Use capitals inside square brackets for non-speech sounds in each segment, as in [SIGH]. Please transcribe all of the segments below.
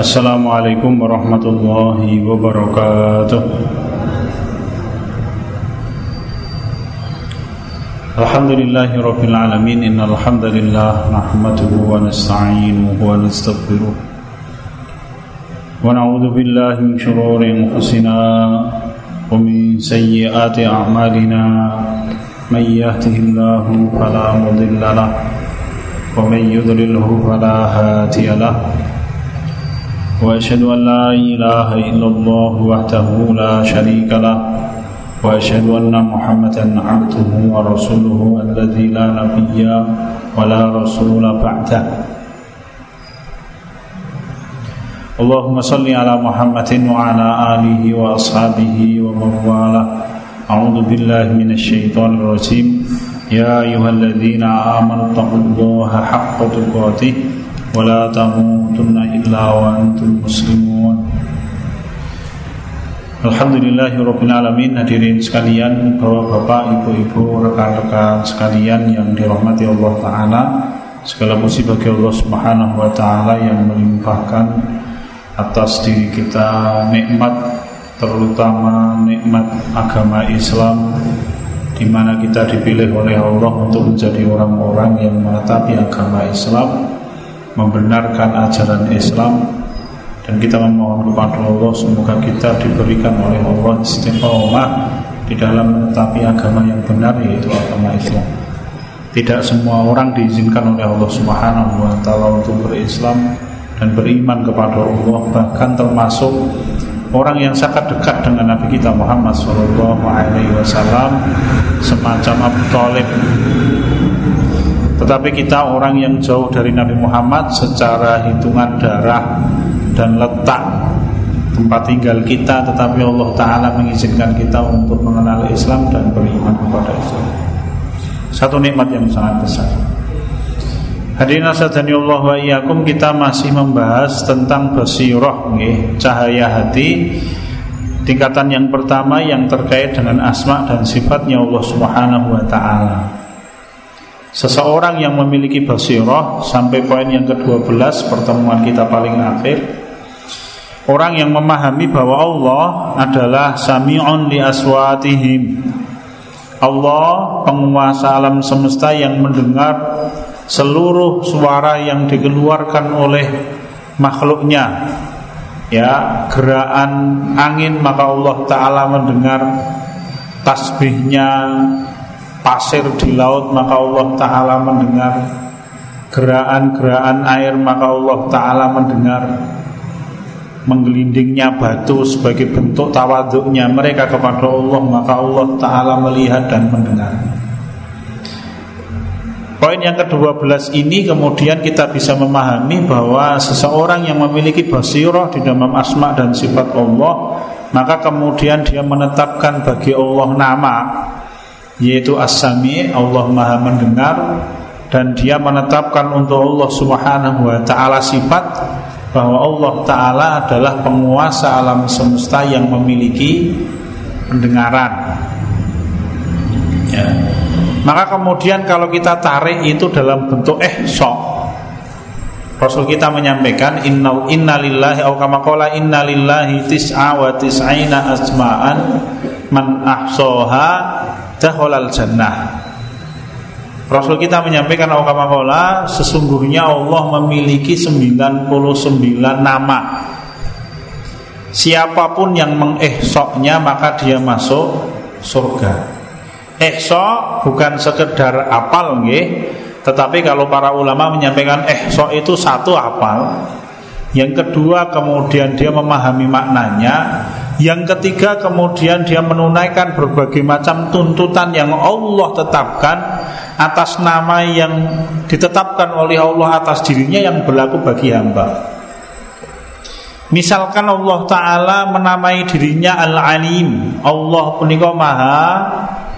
السلام عليكم ورحمة الله وبركاته. الحمد لله رب العالمين. إن الحمد لله نحمده ونستعينه ونستغفره. ونعوذ بالله من شرور أنفسنا ومن سيئات أعمالنا. من يهده الله فلا مضل له ومن يضلله فلا هادي له. وأشهد أن لا إله إلا الله وحده لا شريك له وأشهد أن محمدا عبده ورسوله الذي لا نبي ولا رسول بعده. اللهم صل على محمد وعلى آله وأصحابه ومن والاه. أعوذ بالله من الشيطان الرجيم. يا أيها الذين آمنوا اتقوا الله حق تقاته. ولا تموتن إلا وأنتم مسlimun Alhamdulillahirrabbilalamin Hadirin sekalian Bapak-bapak, ibu-ibu, rekan-rekan sekalian Yang dirahmati Allah Ta'ala Segala puji bagi Allah Subhanahu Wa Ta'ala Yang melimpahkan Atas diri kita nikmat Terutama nikmat agama Islam di mana kita dipilih oleh Allah untuk menjadi orang-orang yang menetapi agama Islam membenarkan ajaran Islam dan kita memohon kepada Allah semoga kita diberikan oleh Allah istiqomah di dalam menetapi agama yang benar yaitu agama Islam. Tidak semua orang diizinkan oleh Allah Subhanahu wa taala untuk berislam dan beriman kepada Allah bahkan termasuk orang yang sangat dekat dengan Nabi kita Muhammad sallallahu alaihi wasallam semacam Abu Thalib tetapi kita orang yang jauh dari Nabi Muhammad secara hitungan darah dan letak tempat tinggal kita Tetapi Allah Ta'ala mengizinkan kita untuk mengenal Islam dan beriman kepada Islam. Satu nikmat yang sangat besar. Hadirin asadani Allah wa iyakum kita masih membahas tentang basirah nih, cahaya hati. Tingkatan yang pertama yang terkait dengan asma dan sifatnya Allah Subhanahu wa taala. Seseorang yang memiliki basirah Sampai poin yang ke-12 Pertemuan kita paling akhir. Orang yang memahami bahwa Allah adalah Sami'un li aswatihim. Allah penguasa alam semesta yang mendengar Seluruh suara yang dikeluarkan oleh makhluknya. Ya gerakan angin maka Allah Ta'ala mendengar Tasbihnya pasir di laut maka Allah Ta'ala mendengar. Gerakan-gerakan air maka Allah Ta'ala mendengar. Menggelindingnya batu sebagai bentuk tawaduknya mereka kepada Allah Maka Allah Ta'ala melihat dan mendengar. Poin yang ke-12 ini kemudian kita bisa memahami bahwa seseorang yang memiliki basirah di dalam asma dan sifat Allah Maka kemudian dia menetapkan bagi Allah nama yaitu As-Sami Allah Maha mendengar dan dia menetapkan untuk Allah Subhanahu wa taala sifat bahwa Allah taala adalah penguasa alam semesta yang memiliki pendengaran. Ya. Maka kemudian kalau kita tarik itu dalam bentuk ihsa Rasul kita menyampaikan inna innalillahi au kama qala innalillahi tis'a wa tis'ina asma'an man ahsaha dakhalal jannah. Rasul kita menyampaikan awkamakola Sesungguhnya Allah memiliki 99 nama. Siapa pun yang mengehsoknya maka dia masuk surga. Ehsok bukan sekedar apal nggih, Tetapi kalau para ulama menyampaikan ehsok itu satu apal. Yang kedua kemudian dia memahami maknanya yang ketiga kemudian dia menunaikan berbagai macam tuntutan yang Allah tetapkan atas nama yang ditetapkan oleh Allah atas dirinya yang berlaku bagi hamba. Misalkan Allah Ta'ala menamai dirinya Al-Alim. Allah punika maha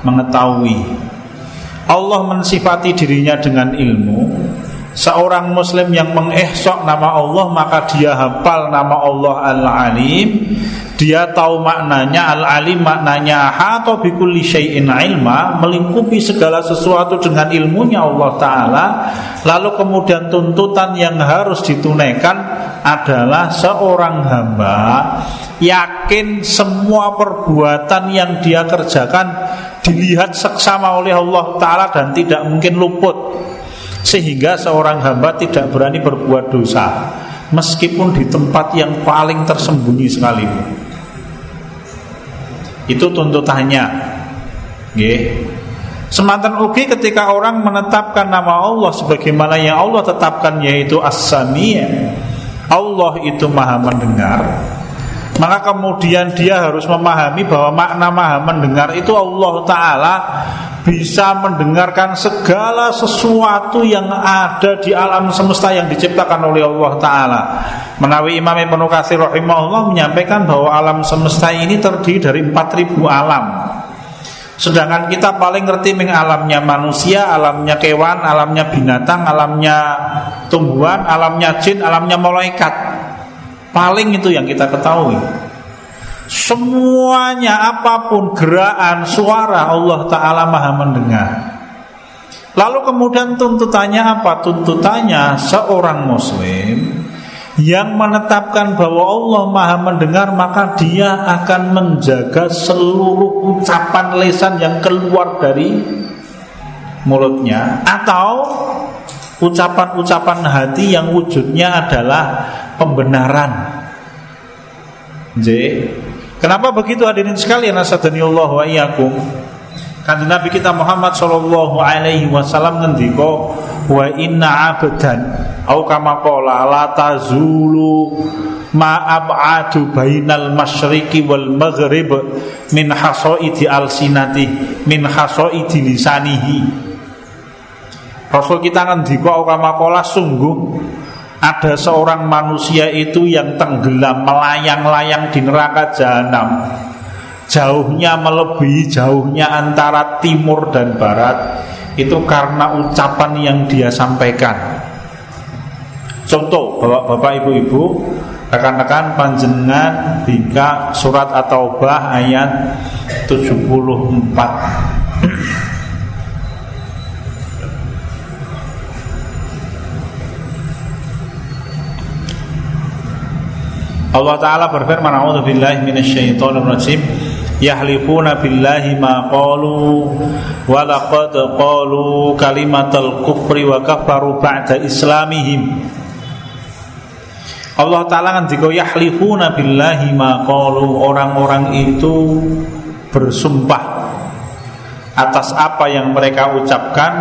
mengetahui. Allah mensifati dirinya dengan ilmu. Seorang muslim yang mengehsok nama Allah Maka dia hafal nama Allah Al-Alim Dia tahu maknanya Al-Alim maknanya Hato bikulli syai'in ilma Melingkupi segala sesuatu dengan ilmunya Allah Ta'ala. Lalu kemudian tuntutan yang harus ditunaikan adalah seorang hamba yakin semua perbuatan yang dia kerjakan dilihat seksama oleh Allah Ta'ala dan tidak mungkin luput. Sehingga seorang hamba tidak berani berbuat dosa meskipun di tempat yang paling tersembunyi sekali itu tuntutannya. Nggih. Semantan ugi ketika orang menetapkan nama Allah sebagaimana yang Allah tetapkan yaitu As-Sami' Allah itu maha mendengar maka kemudian dia harus memahami bahwa makna maha mendengar itu Allah Ta'ala bisa mendengarkan segala sesuatu yang ada di alam semesta yang diciptakan oleh Allah Ta'ala Menawi Imam Ibn Qasir rahimahullah menyampaikan bahwa alam semesta ini terdiri dari 4000 alam Sedangkan kita paling ngerti meng alamnya manusia, alamnya kewan, alamnya binatang, alamnya tumbuhan, alamnya jin, alamnya malaikat. Paling itu yang kita ketahui. Semuanya apa pun gerakan suara Allah Ta'ala maha mendengar Lalu kemudian tuntutannya apa? Tuntutannya seorang muslim yang menetapkan bahwa Allah Maha mendengar maka dia akan menjaga seluruh ucapan lesan yang keluar dari mulutnya atau ucapan-ucapan hati yang wujudnya adalah pembenaran. J. Kenapa begitu hadirin sekalian asadaniullah wa iyyakum? Kanjeng Nabi kita Muhammad sallallahu alaihi wasallam ngendika wa inna abdan au kama qala la tazulu ma ab'adu bainal masyriqi wal maghrib min hasaidi alsinati min hasaidi lisanihi Rasul kita ngendika au kama qala sungguh ada seorang manusia itu yang tenggelam melayang-layang di neraka jahanam jauhnya melebihi jauhnya antara timur dan barat itu karena ucapan yang dia sampaikan. Contoh, bapak-bapak, ibu-ibu, rekan-rekan panjenengan bika surat At-Taubah ayat 74. Allah Ta'ala berfirman A'udhu billahi minasyaitonir rajim. Yahlifuna billahi ma qalu wa laqad qalu kalimatal kufri wa kafaru ba'da islamihim. Allah Ta'ala kan jika yahlifuna billahi ma qalu. Orang-orang itu bersumpah Atas apa yang mereka ucapkan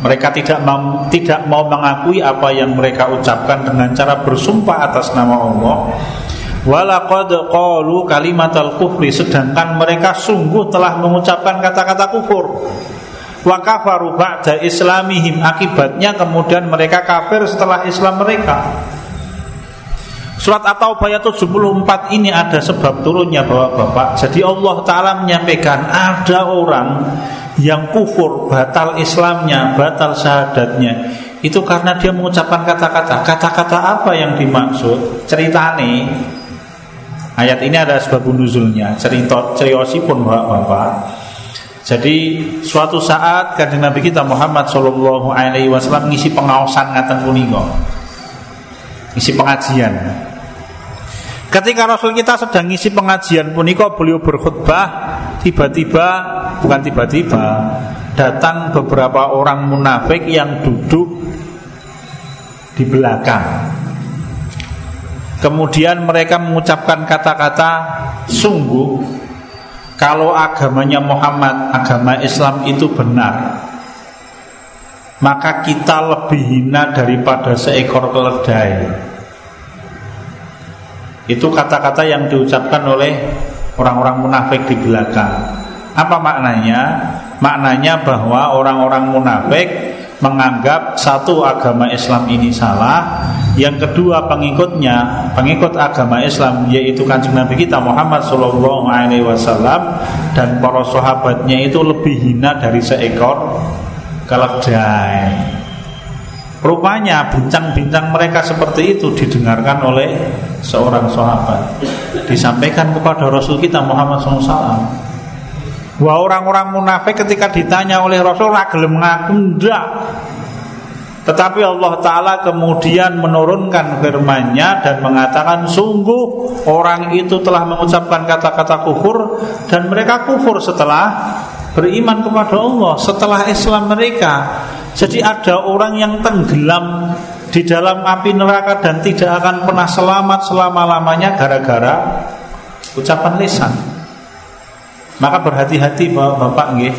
Mereka tidak mau, tidak mau mengakui apa yang mereka ucapkan Dengan cara bersumpah atas nama Allah Walaqad qalu kalimatal kufri sedangkan mereka sungguh telah mengucapkan kata-kata kufur. Wa kafaru ba'da islamihim akibatnya kemudian mereka kafir setelah Islam mereka. Surat At-Taubah ayat 74 ini ada sebab turunnya Bapak-bapak. Jadi Allah taala menyampaikan ada orang yang kufur, batal Islamnya, batal syahadatnya. Itu karena dia mengucapkan kata-kata. Kata-kata apa yang dimaksud? Ceritane Ayat ini ada sebab nuzulnya, cerita pun bapak-bapak. Jadi suatu saat kanjeng Nabi kita Muhammad Shallallahu Alaihi Wasallam ngisi pengawasan ngaten punika, ngisi pengajian. Ketika Rasul kita sedang ngisi pengajian punika beliau berkhutbah, tiba-tiba bukan tiba-tiba datang beberapa orang munafik yang duduk di belakang Kemudian mereka mengucapkan kata-kata sungguh kalau agamanya Muhammad, agama Islam itu benar, maka kita lebih hina daripada seekor keledai. Itu kata-kata yang diucapkan oleh orang-orang munafik di belakang. Apa maknanya? Maknanya bahwa orang-orang munafik menganggap satu agama Islam ini salah, yang kedua pengikutnya, pengikut agama Islam yaitu kanjeng Nabi kita Muhammad Shallallahu Alaihi Wasallam dan para sahabatnya itu lebih hina dari seekor keledai. Rupanya bincang-bincang mereka seperti itu didengarkan oleh seorang sahabat. Disampaikan kepada Rasul kita Muhammad SAW Wah orang-orang munafik ketika ditanya oleh Rasul Ragilem mengaku enggak Tetapi Allah Ta'ala kemudian menurunkan firman-Nya dan mengatakan Sungguh orang itu telah mengucapkan kata-kata kufur Dan mereka kufur setelah beriman kepada Allah Setelah Islam mereka Jadi ada orang yang tenggelam di dalam api neraka dan tidak akan pernah selamat selama-lamanya gara-gara ucapan lisan. Maka berhati-hati Bapak nggih.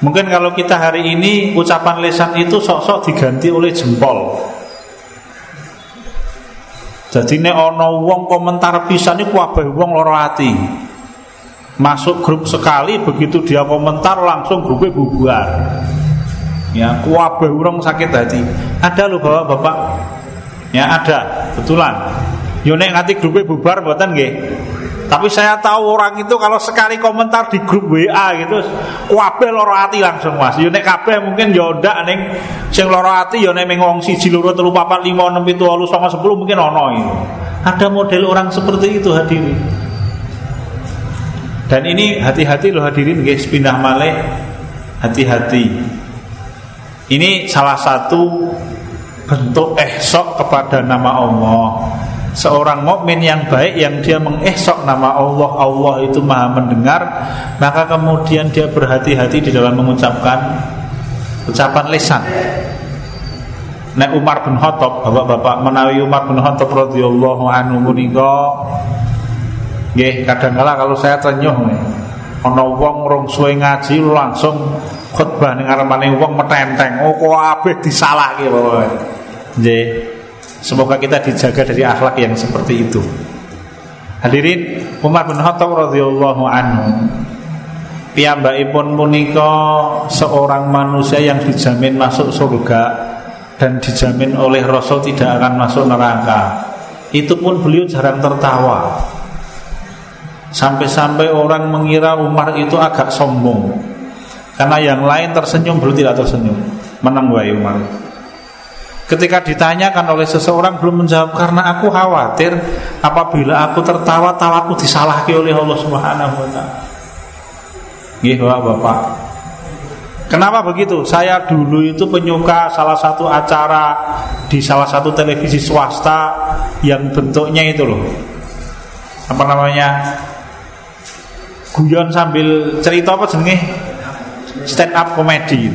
Mungkin kalau kita hari ini ucapan lisan itu sok-sok diganti oleh jempol. Jadi ini ono wong komentar pisan ini kabeh wong loro hati. Masuk grup sekali begitu dia komentar langsung grupnya bubar ya kuabe urung sakit hati. Ada loh bapak-bapak ya ada betulan. Yo nek nganti grupnya bubar buatan nggih. Tapi saya tahu orang itu kalau sekali komentar di grup WA gitu kuabe loro hati langsung mas. Yo nek kabeh mungkin yo ndak ning sing loro hati yo nek ming wong siji loro telu papat lima enam pitu wolu songo sepuluh mungkin ono itu ada model orang seperti itu hadirin dan ini hati-hati loh hadirin guys pindah malih. Hati-hati ini salah satu bentuk ehsok kepada nama Allah. Seorang mukmin yang baik yang dia mengesok nama Allah, Allah itu Maha mendengar, maka kemudian dia berhati-hati di dalam mengucapkan ucapan lisan. Nek Umar bin Khattab, bapak-bapak menawi Umar bin Khattab radhiyallahu anhu menika nggih kadang kala kalau saya tenyuh ana wong rong suwe ngaji langsung khutbah ning ngarepane wong metenteng. Oh kok kabeh disalahke pokoke. Semoga kita dijaga dari akhlak yang seperti itu. Hadirin Umar bin Khattab radhiyallahu anhu piyambakipun punika seorang manusia yang dijamin masuk surga dan dijamin oleh Rasul tidak akan masuk neraka. Itu pun beliau jarang tertawa. Sampai-sampai orang mengira Umar itu agak sombong karena yang lain tersenyum belum tidak tersenyum Menang wae Umar Ketika ditanyakan oleh seseorang belum menjawab karena aku khawatir apabila aku tertawa tawaku disalahkan oleh Allah Subhanahu wa taala. Bapak. Kenapa begitu? Saya dulu itu penyuka salah satu acara di salah satu televisi swasta yang bentuknya itu loh. Apa namanya? Guyon sambil cerita apa jenenge? Stand up comedy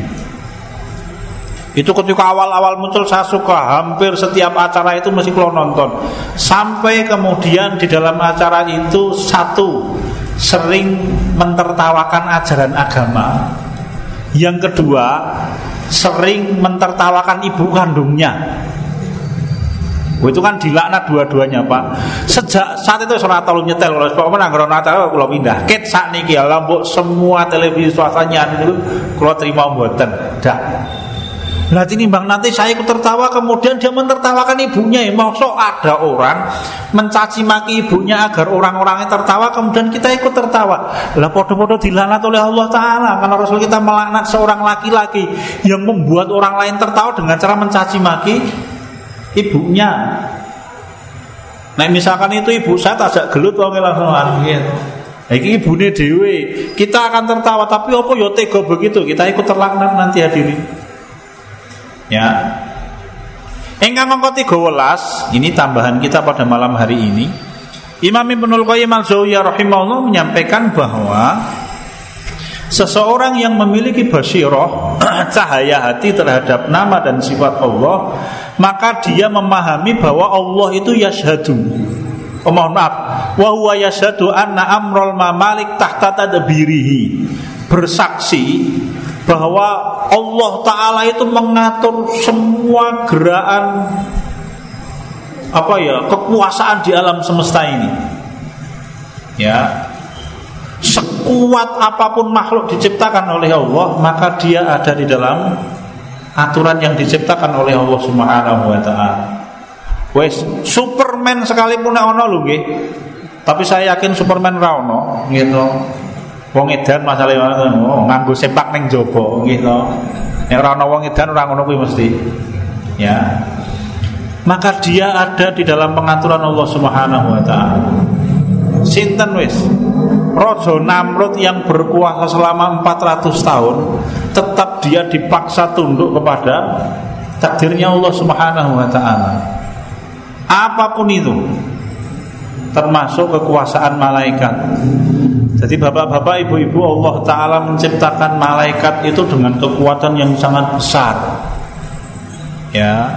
itu ketika awal-awal muncul saya suka. Hampir setiap acara itu mesti kalau nonton. Sampai kemudian di dalam acara itu satu sering mentertawakan ajaran agama. Yang kedua sering mentertawakan ibu kandungnya itu kan dilaknat dua-duanya Pak. Sejak saat itu ora tau nyetel kalau sebab menang kalau natal kalau pindah. Ket saat niki ya lambuk semua televisi swastanya itu kalau terima mboten. Dak. Berarti ini bang nanti saya ikut tertawa kemudian dia mentertawakan ibunya ya Maksud ada orang mencaci maki ibunya agar orang-orangnya tertawa kemudian kita ikut tertawa Lah podo-podo dilanat oleh Allah Ta'ala Karena Rasul kita melaknat seorang laki-laki yang membuat orang lain tertawa dengan cara mencaci maki ibunya. Nah misalkan itu ibu saya tak gelut wong langsung angin. Iki ibune dhewe. Kita akan tertawa tapi apa ya tega begitu? Kita ikut terlaknat nanti hadirin. Ya. Engkang nomor 13, ini tambahan kita pada malam hari ini. Imam Ibnul Qayyim Al-Jauziyah rahimahullah menyampaikan bahwa Seseorang yang memiliki basiroh [CLEARS THROAT] Cahaya hati terhadap nama dan sifat Allah Maka dia memahami bahwa Allah itu yashadu oh, Mohon maaf. Wa huwa yashadu anna amrol mamalik tahta tadbirihi. Bersaksi bahwa Allah Ta'ala itu mengatur semua gerakan apa ya kekuasaan di alam semesta ini. Ya Sekuat apa pun makhluk diciptakan oleh Allah, maka dia ada di dalam aturan yang diciptakan oleh Allah Subhanahu wa taala. Wes, Superman sekalipun ono lho nggih. Tapi saya yakin Superman ra ono gitu. Wong edan masalah ngono, nganggo sepak ning jaba gitu. Nek ora ono wong edan ora ngono kuwi mesti. Ya. Maka dia ada di dalam pengaturan Allah Subhanahu wa taala. Sinten wis? Rojo Namrud yang berkuasa selama 400 tahun Tetap dia dipaksa tunduk kepada Takdirnya Allah subhanahu wa ta'ala. Apa pun itu Termasuk kekuasaan malaikat. Jadi bapak-bapak, ibu-ibu Allah Ta'ala menciptakan malaikat itu dengan kekuatan yang sangat besar. Ya.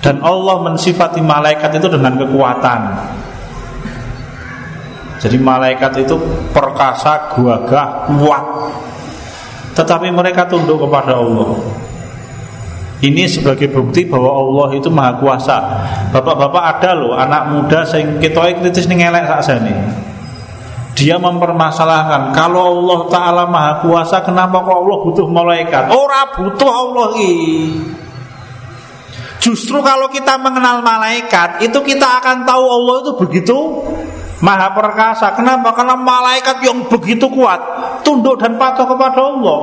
Dan Allah mensifati malaikat itu dengan kekuatan jadi malaikat itu perkasa, gagah, kuat. Tetapi mereka tunduk kepada Allah. Ini sebagai bukti bahwa Allah itu maha kuasa. Bapak-bapak ada loh anak muda sing kita kritis ning elek nih. Dia mempermasalahkan kalau Allah Taala maha kuasa, kenapa kok Allah butuh malaikat? Ora butuh Allah ini. Justru kalau kita mengenal malaikat, itu kita akan tahu Allah itu begitu Maha perkasa. Kenapa? Karena malaikat yang begitu kuat tunduk dan patuh kepada Allah.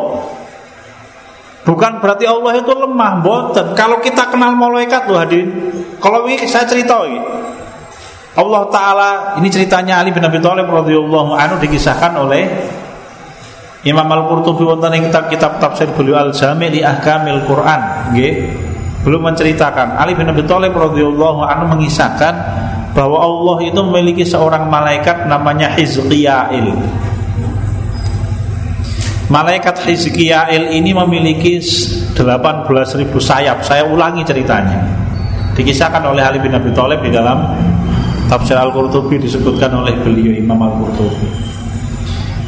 Bukan berarti Allah itu lemah, boten. Kalau kita kenal malaikat loh hadirin. Kalau ini saya cerita ini. Allah Taala ini ceritanya Ali bin Abi Thalib radhiyallahu anhu dikisahkan oleh Imam Al Qurtubi wonten ing kitab kitab tafsir beliau Al Jami' li Ahkamil Quran, nggih. Belum menceritakan Ali bin Abi Thalib radhiyallahu anhu mengisahkan bahwa Allah itu memiliki seorang malaikat namanya Hizqiyail. Malaikat Hizqiyail ini memiliki 18.000 sayap. Saya ulangi ceritanya. Dikisahkan oleh Ali bin Abi Thalib di dalam Tafsir Al-Qurtubi disebutkan oleh beliau Imam Al-Qurtubi.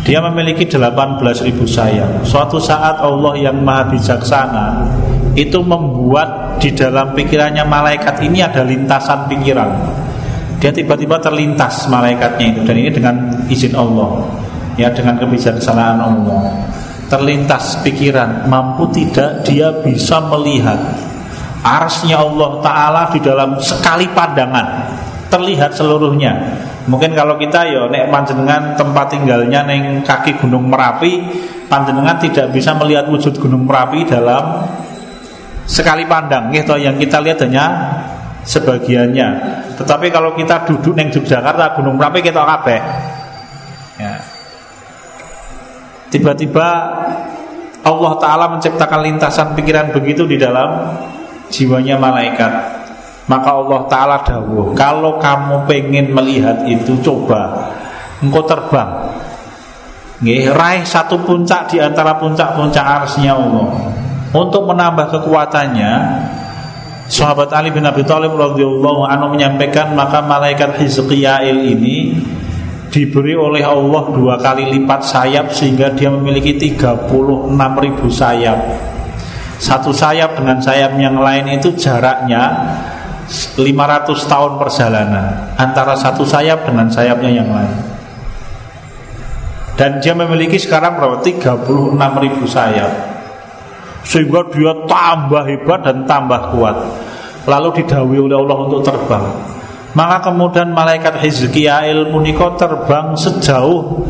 Dia memiliki 18.000 sayap. Suatu saat Allah yang Maha Bijaksana itu membuat di dalam pikirannya malaikat ini ada lintasan pikiran dia tiba-tiba terlintas malaikatnya itu. Dan ini dengan izin Allah. Ya dengan kebijaksanaan Allah. Terlintas pikiran mampu tidak dia bisa melihat arsnya Allah Ta'ala di dalam sekali pandangan. Terlihat seluruhnya. Mungkin kalau kita ya nek panjenengan tempat tinggalnya neng kaki gunung merapi panjenengan tidak bisa melihat wujud gunung merapi dalam sekali pandang. Gitu yang kita lihat hanya sebagiannya. Tetapi kalau kita duduk neng Yogyakarta Gunung Merapi kita kabeh. Ya. Tiba-tiba Allah Ta'ala menciptakan lintasan pikiran begitu di dalam jiwanya malaikat Maka Allah Ta'ala dawuh Kalau kamu pengen melihat itu coba Engkau terbang Nggih, raih satu puncak di antara puncak-puncak arsnya Allah Untuk menambah kekuatannya Sahabat Ali bin Abi Thalib radhiyallahu anhu menyampaikan maka malaikat Hizqiyail ini diberi oleh Allah dua kali lipat sayap sehingga dia memiliki 36 ribu sayap. Satu sayap dengan sayap yang lain itu jaraknya 500 tahun perjalanan antara satu sayap dengan sayapnya yang lain. Dan dia memiliki sekarang berapa? 36 ribu sayap sehingga dia tambah hebat dan tambah kuat. Lalu didawi oleh Allah untuk terbang. Maka kemudian malaikat Hizkiyail puniko terbang sejauh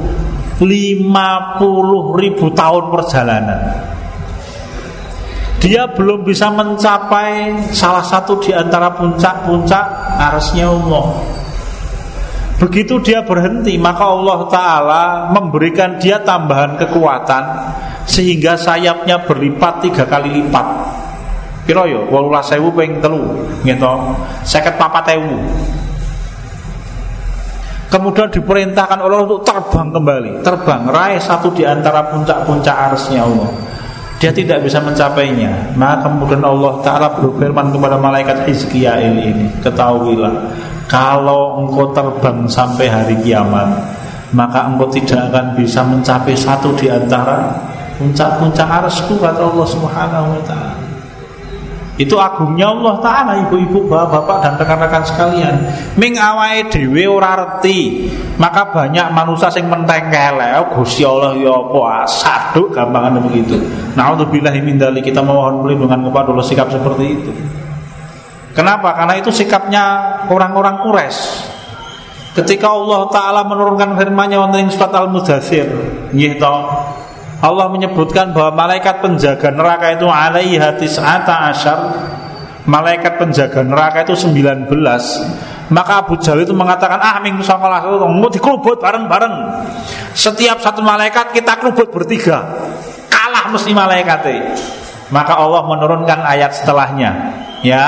50 ribu tahun perjalanan. Dia belum bisa mencapai salah satu di antara puncak-puncak arasnya Allah Begitu dia berhenti maka Allah Ta'ala memberikan dia tambahan kekuatan Sehingga sayapnya berlipat tiga kali lipat. Kira yo, walulah sewu peng telu Gitu, seket papa tewu Kemudian diperintahkan Allah untuk terbang kembali. Terbang, raih satu di antara puncak-puncak arsnya Allah. Dia tidak bisa mencapainya. Maka kemudian Allah Ta'ala berfirman kepada malaikat Hizkiyail ini Ketahuilah kalau engkau terbang sampai hari kiamat Maka engkau tidak akan bisa mencapai satu di antara Puncak-puncak arsku kata Allah subhanahu wa ta'ala. Itu agungnya Allah Ta'ala Ibu-ibu, bapak-bapak dan rekan-rekan sekalian. Ming awai dewe ora Maka banyak manusia yang mentengkel. Oh, Gusti Allah ya apa? Saduk gampangan begitu Na'udzubillahi min kita mohon perlindungan kepada Allah sikap seperti itu. Kenapa? Karena itu sikapnya orang-orang Quraisy. Ketika Allah Ta'ala menurunkan firman-Nya wonten surat Al-Mudathir, Allah menyebutkan bahwa malaikat penjaga neraka itu alaiha tis'ata asyar Malaikat penjaga neraka itu 19 Maka Abu Jahal itu mengatakan, ah minggu sangkalas itu mau dikerubut bareng-bareng. Setiap satu malaikat kita kerubut bertiga. Kalah mesti malaikatnya. Maka Allah menurunkan ayat setelahnya. Ya,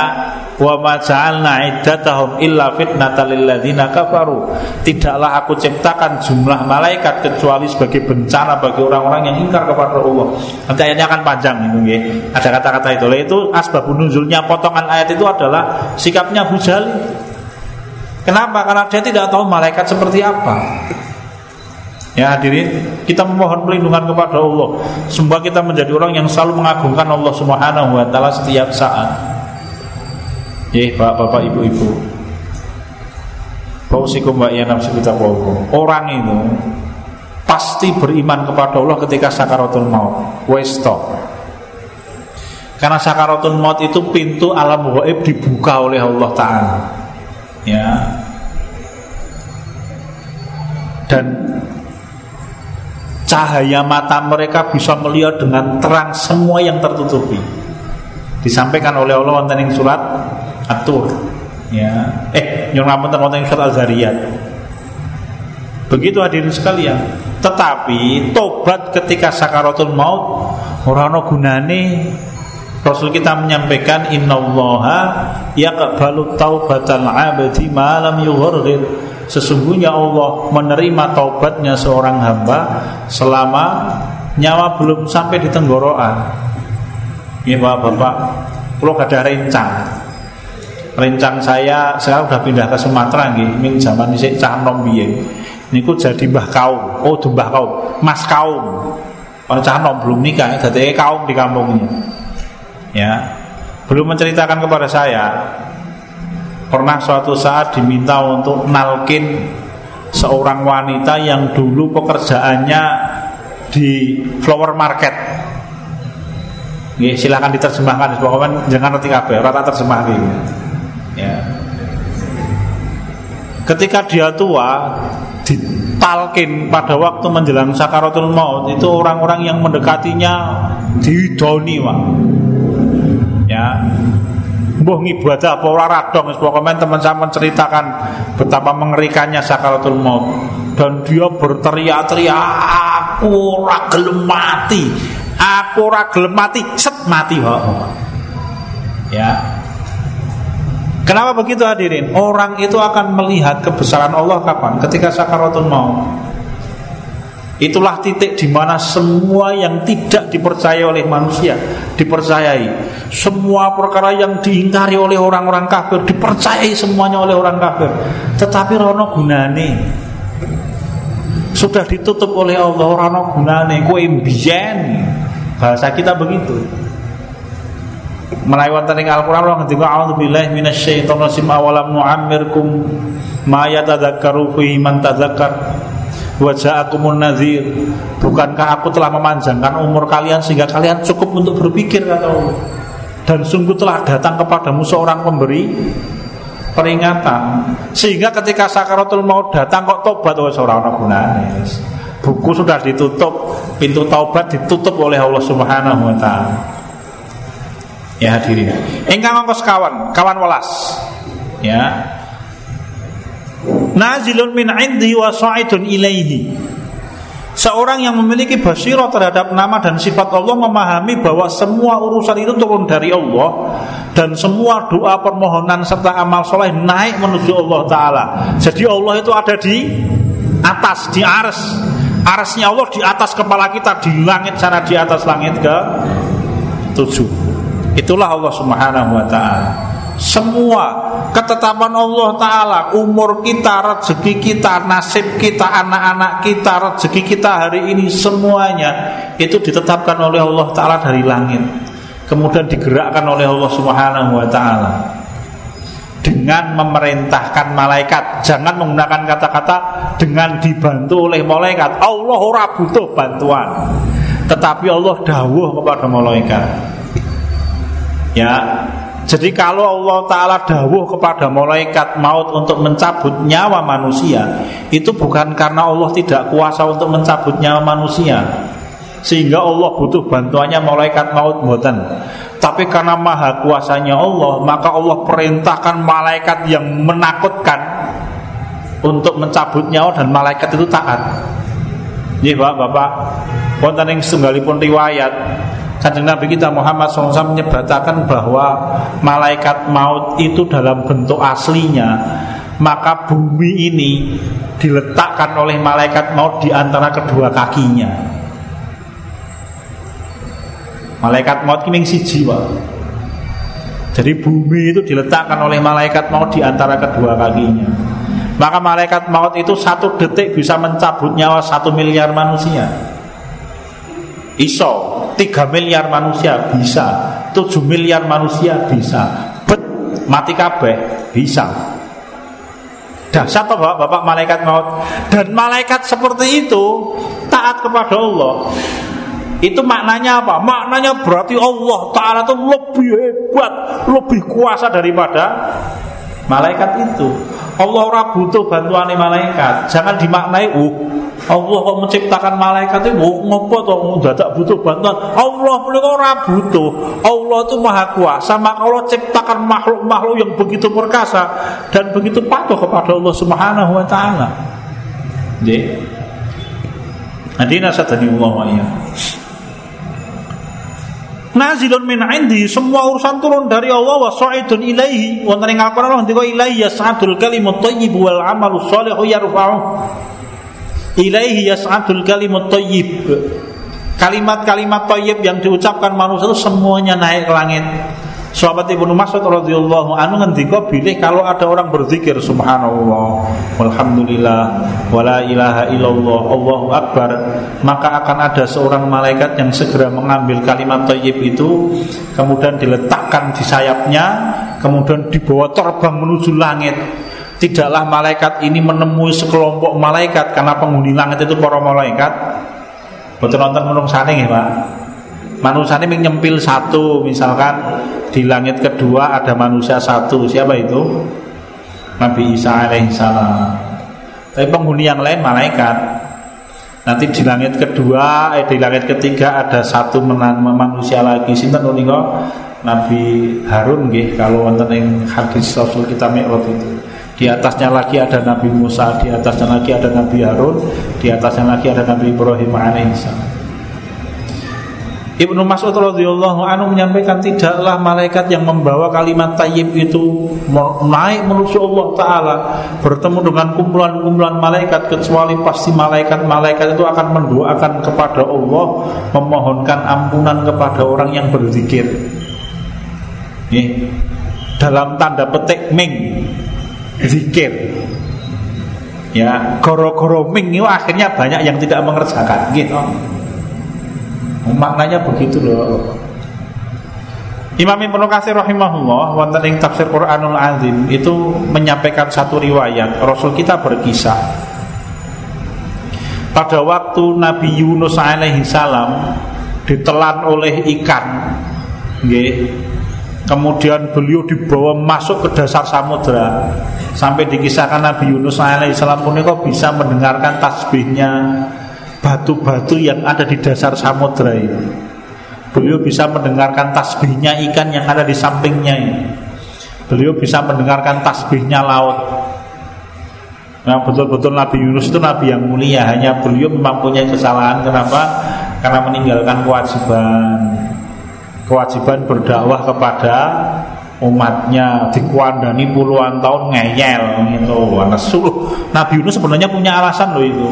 wa ma ja'alna iddatahum illa fitnatal kafaru. Tidaklah aku ciptakan jumlah malaikat kecuali sebagai bencana bagi orang-orang yang ingkar kepada Allah. Nanti ayatnya akan panjang itu nggih. Ada kata-kata itu. Itu asbabun nuzulnya potongan ayat itu adalah sikapnya Abu Kenapa? Karena dia tidak tahu malaikat seperti apa. Ya hadirin, kita memohon perlindungan kepada Allah. Semoga kita menjadi orang yang selalu mengagungkan Allah Subhanahu wa taala setiap saat. Ya, Bapak-bapak, Ibu-ibu. Fausikum wa ya nafsu kita Orang itu pasti beriman kepada Allah ketika sakaratul maut. Westo. Karena sakaratul maut itu pintu alam gaib dibuka oleh Allah taala ya dan cahaya mata mereka bisa melihat dengan terang semua yang tertutupi disampaikan oleh Allah wonten ing surat atur ya eh nyuwun ngapunten wonten surat Az-Zariyat begitu hadirin sekalian tetapi tobat ketika sakaratul maut ora ana gunane Rasul kita menyampaikan innallaha yaqbalu taubatal abdi ma lam yughargir. Sesungguhnya Allah menerima taubatnya seorang hamba selama nyawa belum sampai di tenggorokan. Ya Bapak-bapak, kalau ada rencang. Rencang saya saya sudah pindah ke Sumatera nggih, min zaman isih cah nom biyen. Niku jadi mbah kaum. Oh, mbah kaum, mas kaum. Kalau cah nom belum nikah, jadi kaum di kampungnya ya belum menceritakan kepada saya pernah suatu saat diminta untuk nalkin seorang wanita yang dulu pekerjaannya di flower market. Ya, silahkan diterjemahkan pokoknya jangan ngerti kabeh, rata terjemah gitu. Ya. Ketika dia tua, ditalkin pada waktu menjelang sakaratul maut itu orang-orang yang mendekatinya didoni, Pak. Ya. Mbah ngibadah apa? Ora radong wis. Pokoke teman sama menceritakan betapa mengerikannya sakaratul maut. Dan dia berteriak-teriak aku ora gelem mati. Aku ora gelem mati. Set mati kok ya Kenapa begitu hadirin? Orang itu akan melihat kebesaran Allah kapan? Ketika sakaratul maut. Itulah titik di mana semua yang tidak dipercaya oleh manusia dipercayai. Semua perkara yang diingkari oleh orang-orang kafir dipercayai semuanya oleh orang kafir. Tetapi rono gunane sudah ditutup oleh Allah rono gunane kue bahasa kita begitu. Melalui wonten Al-Qur'an Allah ngendika a'udzubillahi minasyaitonir rajim awalam nu'ammirkum ma yatadzakkaru fihi man tadzakkar Waja'akumun nazir Bukankah aku telah memanjangkan umur kalian Sehingga kalian cukup untuk berpikir kata Allah. Dan sungguh telah datang kepadamu seorang pemberi Peringatan. Sehingga ketika sakaratul mau datang Kok tobat? Oleh seorang gunanya Buku sudah ditutup Pintu taubat ditutup oleh Allah subhanahu wa ta'ala Ya hadirin. Engkang ongkos kawan Kawan welas. Ya. Nazilun min indi wa sa'idun ilaihi. Seorang yang memiliki basirah terhadap nama dan sifat Allah memahami bahwa semua urusan itu turun dari Allah dan semua doa permohonan serta amal soleh naik menuju Allah Taala. Jadi Allah itu ada di atas di ars, arsnya Allah di atas kepala kita di langit sana di atas langit ke tujuh. Itulah Allah Subhanahu Wa Taala. Semua ketetapan Allah Ta'ala umur kita, rezeki kita, nasib kita, anak-anak kita, rezeki kita hari ini semuanya itu ditetapkan oleh Allah Ta'ala dari langit. Kemudian digerakkan oleh Allah Subhanahu Wa Ta'ala. Dengan memerintahkan malaikat. Jangan menggunakan kata-kata dengan dibantu oleh malaikat. Allah ora butuh bantuan. Tetapi Allah dawuh kepada malaikat ya jadi kalau Allah Ta'ala dawuh kepada malaikat maut untuk mencabut nyawa manusia Itu bukan karena Allah tidak kuasa untuk mencabut nyawa manusia sehingga Allah butuh bantuannya malaikat maut mboten. Tapi karena maha kuasanya Allah, maka Allah perintahkan malaikat yang menakutkan untuk mencabut nyawa dan malaikat itu taat. Iya bapak-bapak, ing setunggalipun riwayat Kanjeng Nabi kita Muhammad SAW menyebatakan bahwa malaikat maut itu dalam bentuk aslinya maka bumi ini diletakkan oleh malaikat maut di antara kedua kakinya. Malaikat maut ini siji Jadi bumi itu diletakkan oleh malaikat maut di antara kedua kakinya. Maka malaikat maut itu satu detik bisa mencabut nyawa satu miliar manusia. Iso, tiga miliar manusia bisa, tujuh miliar manusia bisa. Bet, mati kabeh bisa. Dahsyat bapak, bapak malaikat maut Dan malaikat seperti itu Taat kepada Allah Itu maknanya apa? Maknanya berarti Allah Ta'ala itu lebih hebat Lebih kuasa daripada Malaikat itu Allah ora butuh bantuan malaikat. Jangan dimaknai, uh, Allah kok menciptakan malaikat itu ngopo to dadak butuh bantuan. Allah menika ora butuh. Allah itu maha kuasa, maka Allah ciptakan makhluk-makhluk yang begitu perkasa dan begitu patuh kepada Allah Subhanahu wa taala. Nggih. Adina sadani Allah wa nazilun min indi semua urusan turun dari Allah wa sa'idun ilaihi wonten ing Al-Qur'an Allah ndika ilaihi yas'adul kalimut thayyib wal amalus shalihu yarfa'u ilaihi yas'adul kalimut thayyib kalimat-kalimat thayyib yang diucapkan manusia itu semuanya naik ke langit. Sahabat Ibnu Mas'ud radhiyallahu anhu ngendika bilih kalau ada orang berzikir subhanallah walhamdulillah wala ilaha illallah Allahu akbar maka akan ada seorang malaikat yang segera mengambil kalimat thayyib itu kemudian diletakkan di sayapnya kemudian dibawa terbang menuju langit Tidaklah malaikat ini menemui sekelompok malaikat karena penghuni langit itu para malaikat. Betul nonton menung saning ya, Pak. Manusia ini menyempil satu misalkan di langit kedua ada manusia satu. Siapa itu? Nabi Isa alaihissalam tapi penghuni yang lain malaikat. Nanti di langit kedua eh di langit ketiga ada satu manusia lagi. Sinten Nabi Harun nggih kalau wonten ing hadis Rasul kita Mi'raj itu di atasnya lagi ada Nabi Musa, di atasnya lagi ada Nabi Harun, di atasnya lagi ada Nabi Ibrahim alaihissalam. Ibnu Mas'ud radhiyallahu anhu menyampaikan tidaklah malaikat yang membawa kalimat tayyib itu naik menuju Allah taala bertemu dengan kumpulan-kumpulan malaikat kecuali pasti malaikat-malaikat itu akan mendoakan kepada Allah memohonkan ampunan kepada orang yang berzikir. Nih, dalam tanda petik ming zikir. Ya, goro-goro ming itu akhirnya banyak yang tidak mengerjakan gitu. Maknanya begitu loh. Imam Ibnu Katsir rahimahullah wonten ing tafsir Quranul Azim itu menyampaikan satu riwayat Rasul kita berkisah pada waktu Nabi Yunus alaihi salam ditelan oleh ikan nggih kemudian beliau dibawa masuk ke dasar samudra sampai dikisahkan Nabi Yunus alaihi salam kok bisa mendengarkan tasbihnya batu-batu yang ada di dasar samudra ini. Beliau bisa mendengarkan tasbihnya ikan yang ada di sampingnya ini. Beliau bisa mendengarkan tasbihnya laut. Nah betul-betul Nabi Yunus itu Nabi yang mulia Hanya beliau memang punya kesalahan Kenapa? Karena meninggalkan kewajiban Kewajiban berdakwah kepada umatnya dikuandani puluhan tahun ngeyel gitu. Nabi Yunus sebenarnya punya alasan loh itu.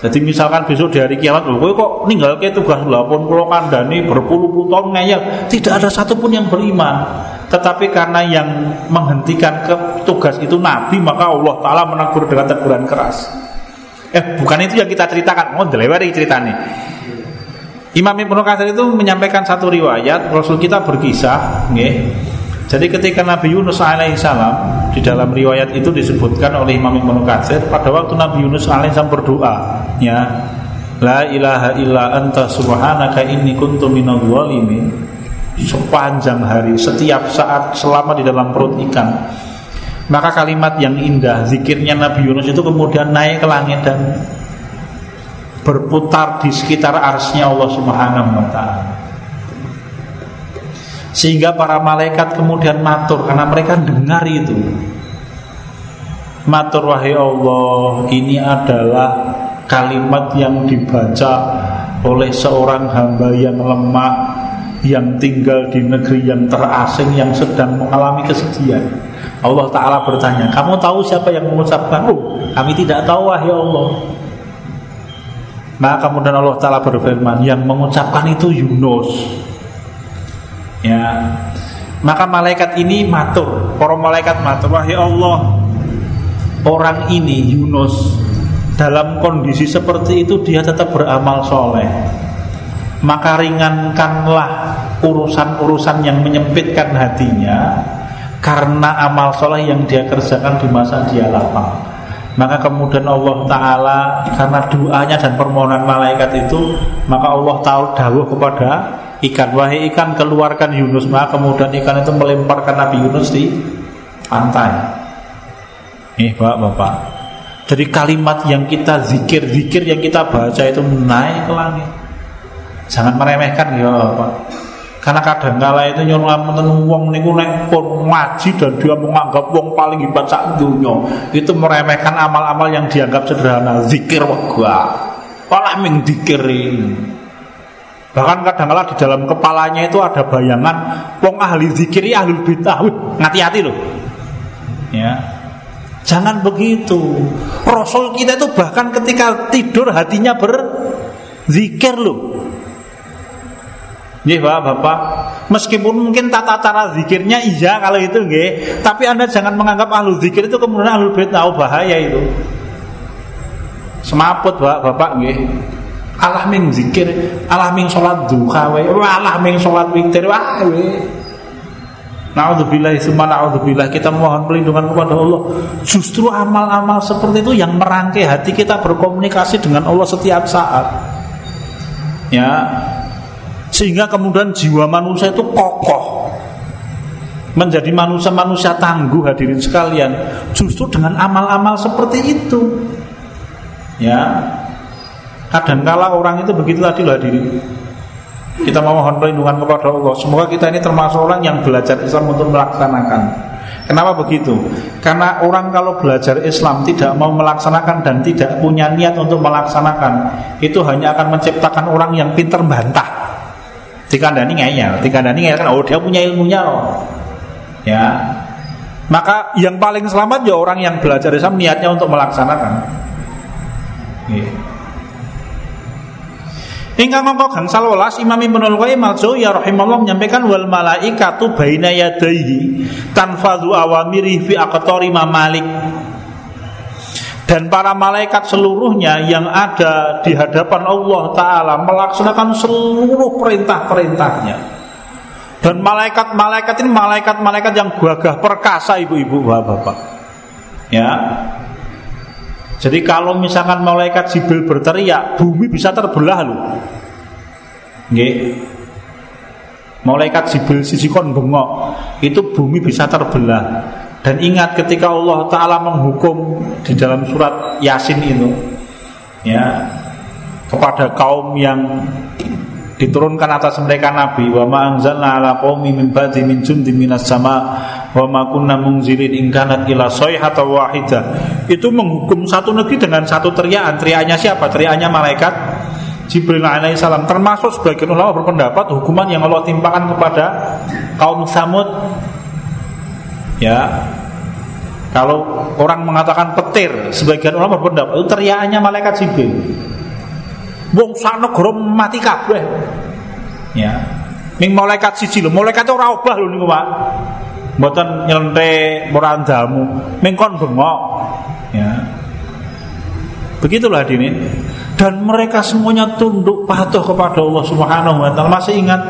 Jadi misalkan besok di hari kiamat, kowe kok ninggal ke tugas pun pulau kandani berpuluh-puluh tahun ngeyel, tidak ada satupun yang beriman. Tetapi karena yang menghentikan ke tugas itu Nabi, maka Allah Taala menegur dengan teguran keras. Eh, bukan itu yang kita ceritakan. Oh, delewari ceritanya. Imam Ibnu Katsir itu menyampaikan satu riwayat Rasul kita berkisah, nggih. Jadi ketika Nabi Yunus alaihissalam di dalam riwayat itu disebutkan oleh Imam Ibnu Katsir pada waktu Nabi Yunus alaihissalam berdoa, ya, La ilaha illa anta subhanaka inni kuntu minadh. Sepanjang hari, setiap saat selama di dalam perut ikan. Maka kalimat yang indah zikirnya Nabi Yunus itu kemudian naik ke langit dan berputar di sekitar arsnya Allah Subhanahu wa taala. Sehingga para malaikat kemudian matur karena mereka dengar itu. Matur wahai Allah, ini adalah kalimat yang dibaca oleh seorang hamba yang lemah yang tinggal di negeri yang terasing yang sedang mengalami kesedihan. Allah Ta'ala bertanya, kamu tahu siapa yang mengucapkan? Oh, kami tidak tahu wahai Allah. Maka kemudian Allah Ta'ala berfirman, yang mengucapkan itu Yunus. Ya, maka malaikat ini matur, para malaikat matur, wahai Allah, orang ini Yunus dalam kondisi seperti itu dia tetap beramal soleh. Maka ringankanlah urusan-urusan yang menyempitkan hatinya karena amal soleh yang dia kerjakan di masa dia lapang maka kemudian Allah Ta'ala karena doanya dan permohonan malaikat itu maka Allah tahu dawuh kepada ikan. Wahai ikan keluarkan Yunus. Maka kemudian ikan itu melemparkan Nabi Yunus di pantai. Nih bapak-bapak. Jadi kalimat yang kita zikir-zikir yang kita baca itu naik ke langit. Jangan meremehkan ya Bapak karena kadang kala itu nyuruh ngapunten wong niku nek pun ngaji dan dia menganggap wong paling hebat sak dunia itu meremehkan amal-amal yang dianggap sederhana. Zikir wega malah ming bahkan kadang kala di dalam kepalanya itu ada bayangan wong ahli zikiri ahli bid'ah. Hati-hati loh ya. Jangan begitu. Rasul kita itu bahkan ketika tidur hatinya berzikir loh. Nggih Pak, Bapak. Meskipun mungkin tata cara zikirnya iya kalau itu nggih, tapi Anda jangan menganggap ahlu zikir itu kemudian ahlu bait tahu bahaya itu. Semaput Pak, Bapak nggih. Allah ming zikir, Allah ming salat duha wae, Allah ming salat witir wae. Naudzubillah summa naudzubillah kita mohon perlindungan kepada Allah. Justru amal-amal seperti itu yang merangkai hati kita berkomunikasi dengan Allah setiap saat. Ya. Sehingga kemudian jiwa manusia itu kokoh. Menjadi manusia-manusia tangguh hadirin sekalian, justru dengan amal-amal seperti itu. Ya. Kadangkala orang itu begitu tadi hadirin kita memohon perlindungan kepada Allah. Semoga kita ini termasuk orang yang belajar Islam untuk melaksanakan. Kenapa begitu? Karena orang kalau belajar Islam tidak mau melaksanakan dan tidak punya niat untuk melaksanakan, itu hanya akan menciptakan orang yang pinter bantah. Dikandani ngeyel, dikandani ngeyel kan oh dia punya ilmunya loh. Ya. Maka yang paling selamat ya orang yang belajar Islam niatnya untuk melaksanakan. Yeah. Ingkang angka gangsal welas Imam Ibnu Qayyim al-Jauziyah rahimahullah menyampaikan wal malaikatu baina yadayhi tanfadhu awamiri fi aqtari mamalik dan para malaikat seluruhnya yang ada di hadapan Allah Ta'ala melaksanakan seluruh perintah-perintahnya dan malaikat-malaikat ini malaikat-malaikat yang gagah perkasa ibu-ibu bapak-bapak ya jadi kalau misalkan malaikat Jibril berteriak, bumi bisa terbelah loh. Nggih. Malaikat Jibril sisikon bengok, itu bumi bisa terbelah. Dan ingat ketika Allah taala menghukum di dalam surat Yasin itu ya kepada kaum yang diturunkan atas mereka nabi wa ma anzalna ala qaumi min ba'di min jundin minas sama wa ma kunna munzilin in kanat ila sayhatan wahida. Itu menghukum satu negeri dengan satu teriakan. Teriakannya siapa? Teriakannya malaikat Jibril alaihissalam termasuk sebagian ulama berpendapat hukuman yang Allah timpakan kepada kaum Samud ya kalau orang mengatakan petir sebagian ulama berpendapat itu teriakannya malaikat Jibril Wong sak negara mati kabeh. Ya. Ning malaikat siji lho, malaikat ora obah lho niku, Pak. Mboten nyelenthek murandamu, ning kon bengok. Ya. Begitulah dini. Dan mereka semuanya tunduk patuh kepada Allah Subhanahu wa taala. Masih ingat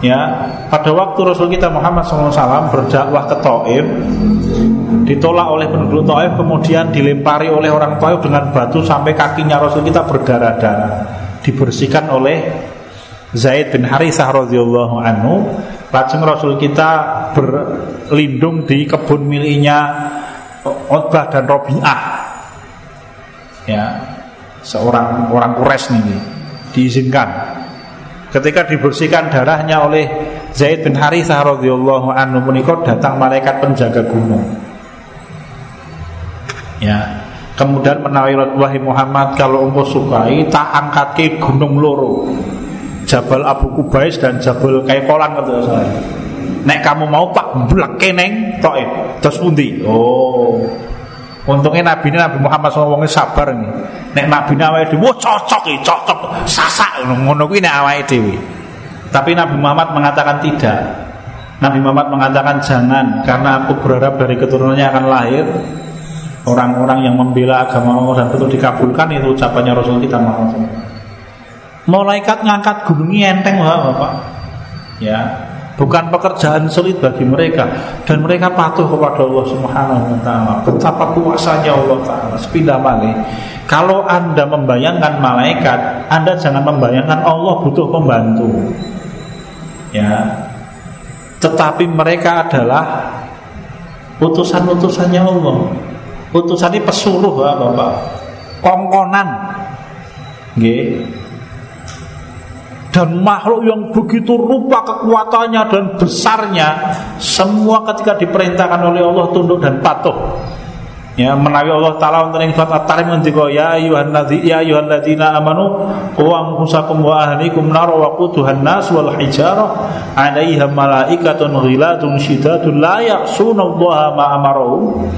ya pada waktu Rasul kita Muhammad SAW berdakwah ke Taif ditolak oleh penduduk Taif kemudian dilempari oleh orang Taif dengan batu sampai kakinya Rasul kita berdarah-darah. Dibersihkan oleh Zaid bin Harithah radhiyallahu anhu. Lajeng Rasul kita berlindung di kebun miliknya Utbah dan Robi'ah. Ya seorang orang kures nih diizinkan ketika dibersihkan darahnya oleh Zaid bin Harithah radhiyallahu anhu menikah datang malaikat penjaga gunung. Ya. Kemudian menawi wahai Muhammad kalau engkau sukai tak angkat ke gunung loro. Jabal Abu Kubais dan Jabal Kaikolan kata saya. Nek kamu mau pak blek keneng tok terus pundi? Oh Untungnya Nabi ini Nabi Muhammad SAW sabar nih. Nek Nabi ini dewi, cocok ya, cocok, sasak, ngono kuwi awalnya dewi. Tapi Nabi Muhammad mengatakan tidak. Nabi Muhammad mengatakan jangan, karena aku berharap dari keturunannya akan lahir orang-orang yang membela agama Allah dan betul dikabulkan itu ucapannya Rasul kita Muhammad. Malaikat ngangkat gunungnya enteng lah Bapak. Ya, bukan pekerjaan sulit bagi mereka dan mereka patuh kepada Allah Subhanahu wa taala. Betapa kuasanya Allah taala. Sepindah balik. Kalau Anda membayangkan malaikat, Anda jangan membayangkan Allah butuh pembantu. Ya. Tetapi mereka adalah utusan-utusannya Allah. Utusan ini pesuruh Bapak. Kongkonan. Dan makhluk yang begitu rupa kekuatannya dan besarnya semua ketika diperintahkan oleh Allah tunduk dan patuh. Ya menawi Allah taala wonten ing surat at-tarim ngendika ya ayuhan ladzi ya ayuhan ladzina amanu wa anfusakum wa ahlikum nar wa quduhan nas wal hijarah 'alaiha malaikatun ghiladun syidadun la ya'suna Allah ma amarahum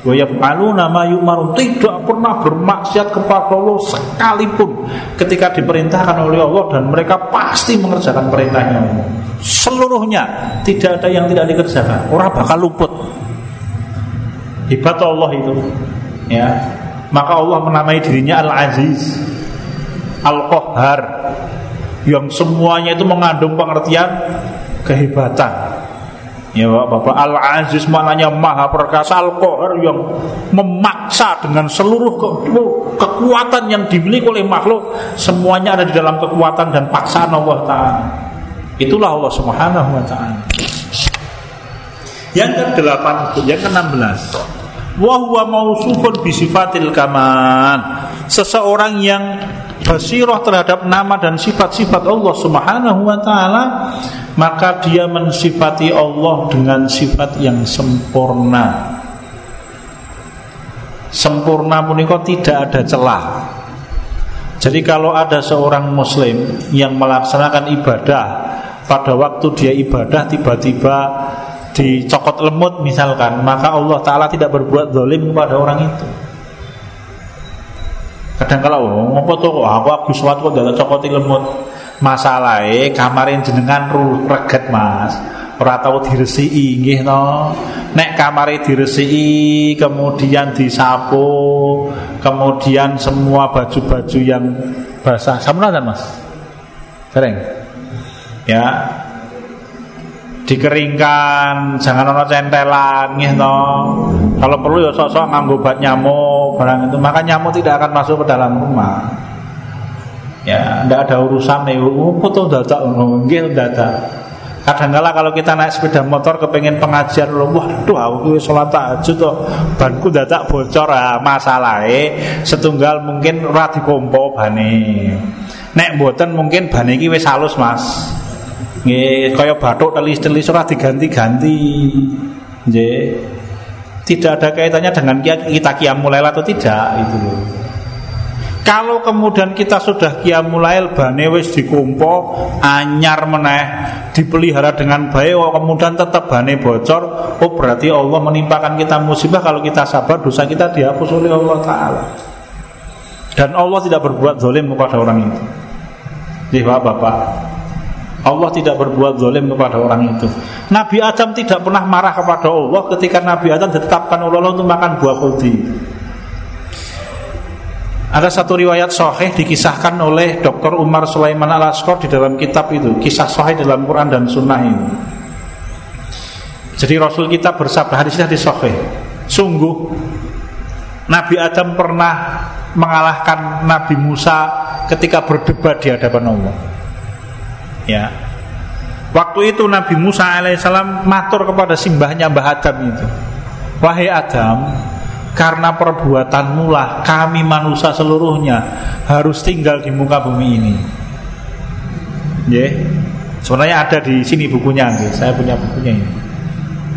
Wa yaf'aluna ma yu'marun tidak pernah bermaksiat kepada Allah sekalipun ketika diperintahkan oleh Allah dan mereka pasti mengerjakan perintahnya Seluruhnya tidak ada yang tidak dikerjakan. Orang bakal luput. Hebat Allah itu. Ya. Maka Allah menamai dirinya Al-Aziz, Al-Qahhar yang semuanya itu mengandung pengertian kehebatan Ya Bapak Al-Aziz maknanya maha perkasa Al-Qahar yang memaksa dengan seluruh ke kekuatan yang dimiliki oleh makhluk Semuanya ada di dalam kekuatan dan paksaan Allah Ta'ala. Itulah Allah Subhanahu Wa Ta'ala. Yang ke-8 Yang ke-16 Wahuwa mausufun bisifatil kaman Seseorang yang basirah terhadap nama dan sifat-sifat Allah Subhanahu wa taala maka dia mensifati Allah dengan sifat yang sempurna. Sempurna punika tidak ada celah. Jadi kalau ada seorang muslim yang melaksanakan ibadah pada waktu dia ibadah tiba-tiba dicokot lemut misalkan, maka Allah taala tidak berbuat zalim kepada orang itu. Kadang kalau ngopo tuh aku aku suatu kok dalam cokoti lemut. Masalahnya kamarin jenengan reget mas. Ora tau diresiki nggih no nek kamare diresiki kemudian disapu kemudian semua baju-baju yang basah. Sama kan mas? Sering? Ya dikeringkan jangan ono centelan no kalau perlu ya sok-sok nganggo obat nyamuk barang itu. Maka nyamuk tidak akan masuk ke dalam rumah. Ya tidak ada urusan nih. Oh, tuh data nggih data kadang-kala kalau kita naik sepeda motor kepengen pengajian loh waduh aku sholat tahajud tuh banku data bocor. Ah masalahnya setunggal mungkin rati kompo bani nek buatan mungkin bani ini wis halus mas nggih kaya batuk telis-telis ora diganti-ganti. Nggih. Tidak ada kaitannya dengan kita kiamulail atau tidak itu loh. Kalau kemudian kita sudah kiamulail bane wis dikumpo anyar meneh dipelihara dengan baik kemudian tetap bane bocor oh berarti Allah menimpakan kita musibah kalau kita sabar dosa kita dihapus oleh Allah taala. Dan Allah tidak berbuat zalim kepada orang itu. Jadi Bapak Allah tidak berbuat zalim kepada orang itu. Nabi Adam tidak pernah marah kepada Allah ketika Nabi Adam ditetapkan oleh Allah untuk makan buah khuldi. Ada satu riwayat sahih dikisahkan oleh Dr. Umar Sulaiman al Asqor di dalam kitab itu, kisah sahih dalam Quran dan Sunnah ini. Jadi Rasul kita bersabda hadisnya di sahih. Sungguh Nabi Adam pernah mengalahkan Nabi Musa ketika berdebat di hadapan Allah. Ya. Waktu itu Nabi Musa alaihissalam matur kepada simbahnya Mbah Adam itu. Wahai Adam, karena perbuatanmu lah kami manusia seluruhnya harus tinggal di muka bumi ini. Ya, sebenarnya ada di sini bukunya, yeah. saya punya bukunya ini.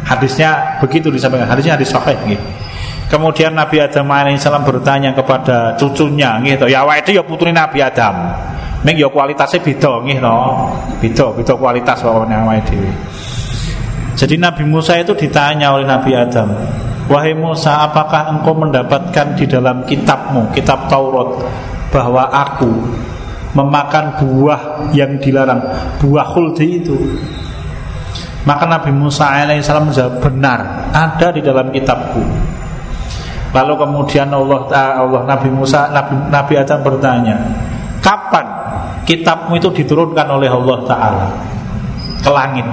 Hadisnya begitu disampaikan, hadisnya hadis sahih. Yeah. Kemudian Nabi Adam alaihissalam bertanya kepada cucunya, gitu. Ya, wa itu ya putri Nabi Adam. Mek ya kualitasnya beda, gitu. Beda, beda kualitas pokoknya awake dhewe. Jadi Nabi Musa itu ditanya oleh Nabi Adam, Wahai Musa, apakah engkau mendapatkan di dalam kitabmu, kitab Taurat, bahwa aku memakan buah yang dilarang, buah khuldi itu? Maka Nabi Musa alaihissalam menjawab benar, ada di dalam kitabku. Lalu kemudian Allah Allah Nabi Musa Nabi, Nabi Adam bertanya, kapan kitabmu itu diturunkan oleh Allah Taala. Ke langit?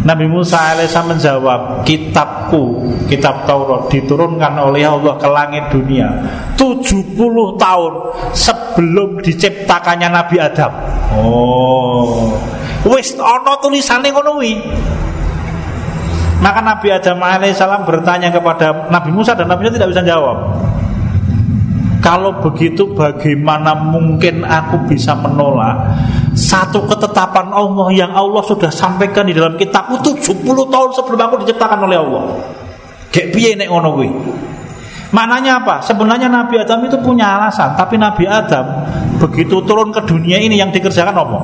Nabi Musa alaihissalam menjawab Kitabku, kitab Taurat Diturunkan oleh Allah ke langit dunia 70 tahun sebelum diciptakannya Nabi Adam. Oh. Wis ono tulisannya ngono Maka Nabi Adam alaihissalam bertanya kepada Nabi Musa dan Nabi Musa tidak bisa jawab kalau begitu bagaimana mungkin aku bisa menolak satu ketetapan Allah yang Allah sudah sampaikan di dalam kitab itu 70 tahun sebelum aku diciptakan oleh Allah. Kayak piye nek ngono kuwi? Maknanya apa? Sebenarnya Nabi Adam itu punya alasan, tapi Nabi Adam begitu turun ke dunia ini yang dikerjakan apa?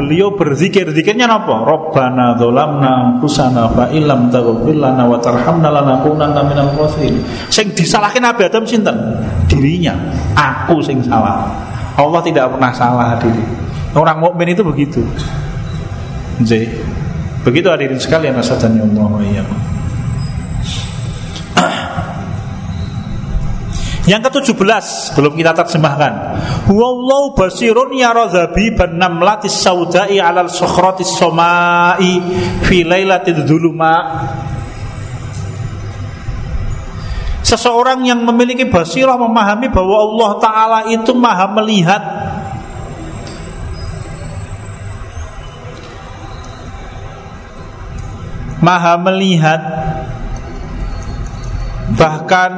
Beliau berzikir, zikirnya apa? Rabbana dzalamna anfusana fa illam taghfir lana wa tarhamna lanakunanna minal khasirin. Sing disalahin Nabi Adam sinten? Dirinya. Aku sing salah. Allah tidak pernah salah diri. Orang mukmin itu begitu. J. Begitu hadirin sekalian asadani Allah wa Yang ke-17 belum kita terjemahkan. Wallahu basirun yara ban namlatis saudai alal sukhratis somai fi lailatil dhuluma. Seseorang yang memiliki basirah memahami bahwa Allah Ta'ala itu maha melihat Maha melihat Bahkan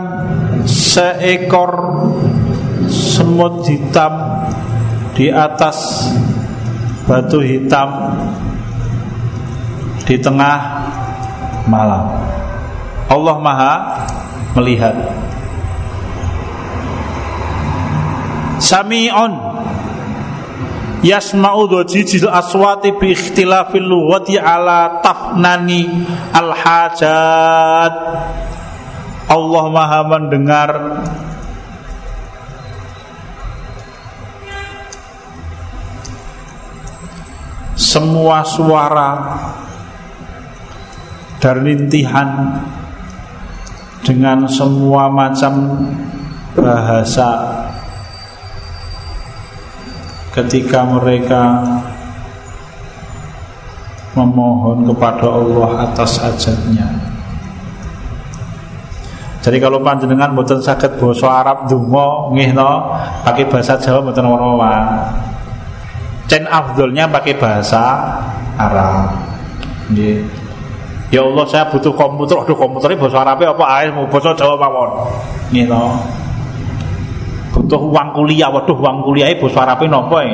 seekor semut hitam di atas batu hitam di tengah malam. Allah Maha melihat. Sami'un yasma'u dhajijil aswati bi ikhtilafil lughati ala tafnani al hajat Allah Maha mendengar semua suara dan rintihan dengan semua macam bahasa ketika mereka memohon kepada Allah atas hajatnya. Jadi kalau panjenengan mboten sakit bahasa Arab donga nggih no, pakai bahasa Jawa mboten ora Cen afdolnya pakai bahasa Arab. Nggih. Ya Allah saya butuh komputer, aduh komputernya bahasa Arab apa ae mau bahasa Jawa mawon. Nggih. Butuh uang kuliah, waduh uang kuliah bahasa Arab napa e?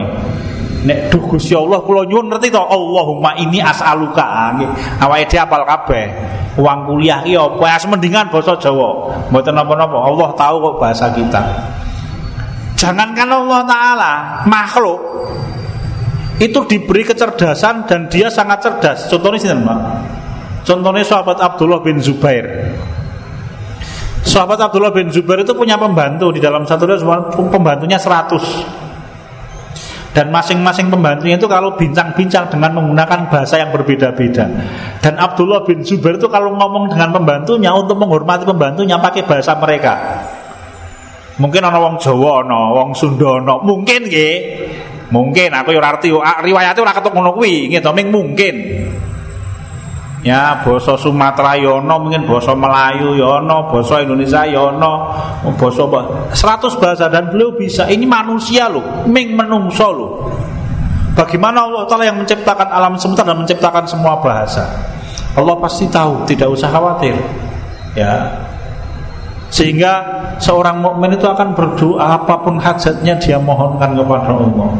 Nek duh Gusti Allah kula nyuwun ngerti to Allahumma ini as'aluka. Nggih. Awake dhewe apal kabeh. Uang kuliah ki apa? Ya mendingan bahasa Jawa. Mboten napa-napa. Allah tahu kok bahasa kita. Jangankan Allah taala makhluk itu diberi kecerdasan dan dia sangat cerdas. Contohnya sini Mbak? Contohnya sahabat Abdullah bin Zubair. Sahabat Abdullah bin Zubair itu punya pembantu di dalam satu pembantunya 100 dan masing-masing pembantunya itu kalau bincang-bincang dengan menggunakan bahasa yang berbeda-beda. Dan Abdullah bin Zubair itu kalau ngomong dengan pembantunya untuk menghormati pembantunya pakai bahasa mereka. Mungkin ana wong Jawa ana, wong Sunda ana, mungkin nggih. Mungkin aku yo arti riwayate ora ketok ngono nggih mungkin. Ya, basa Sumatera yono, ya mungkin basa Melayu yono, ya basa Indonesia yono, ya basa 100 bahasa dan beliau bisa. Ini manusia loh, ming menungso loh. Bagaimana Allah Taala yang menciptakan alam semesta dan menciptakan semua bahasa? Allah pasti tahu, tidak usah khawatir. Ya. Sehingga seorang mukmin itu akan berdoa apa pun hajatnya dia mohonkan kepada Allah.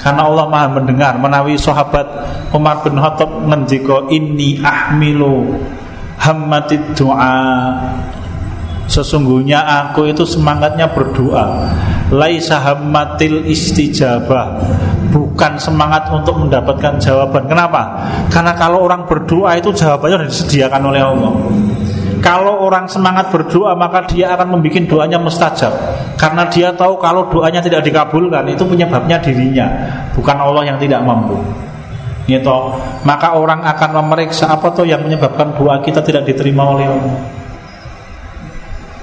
Karena Allah Maha mendengar. Menawi sahabat Umar bin Khattab ngendika inni ahmilu hammatid doa Sesungguhnya aku itu semangatnya berdoa. Laisa hammatil istijabah. Bukan semangat untuk mendapatkan jawaban. Kenapa? Karena kalau orang berdoa itu jawabannya sudah disediakan oleh Allah kalau orang semangat berdoa maka dia akan membuat doanya mustajab. Karena dia tahu kalau doanya tidak dikabulkan Itu penyebabnya dirinya Bukan Allah yang tidak mampu. Gitu. Maka orang akan memeriksa apa tuh yang menyebabkan doa kita tidak diterima oleh Allah?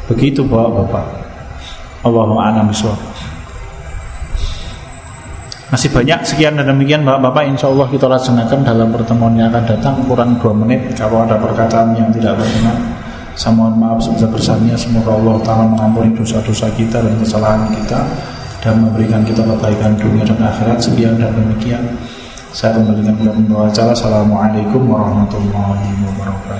Begitu bapak-bapak Allahumma a'lam masih banyak? Sekian dan demikian Bapak-Bapak Insya Allah kita laksanakan dalam pertemuan yang akan datang. Kurang dua menit Kalau ada perkataan yang tidak berkenan Saya mohon maaf sebesar-besarnya Semoga Allah Ta'ala mengampuni dosa-dosa kita dan kesalahan kita Dan memberikan kita kebaikan dunia dan akhirat. Sekian dan demikian. Saya kembalikan kepada Assalamualaikum warahmatullahi wabarakatuh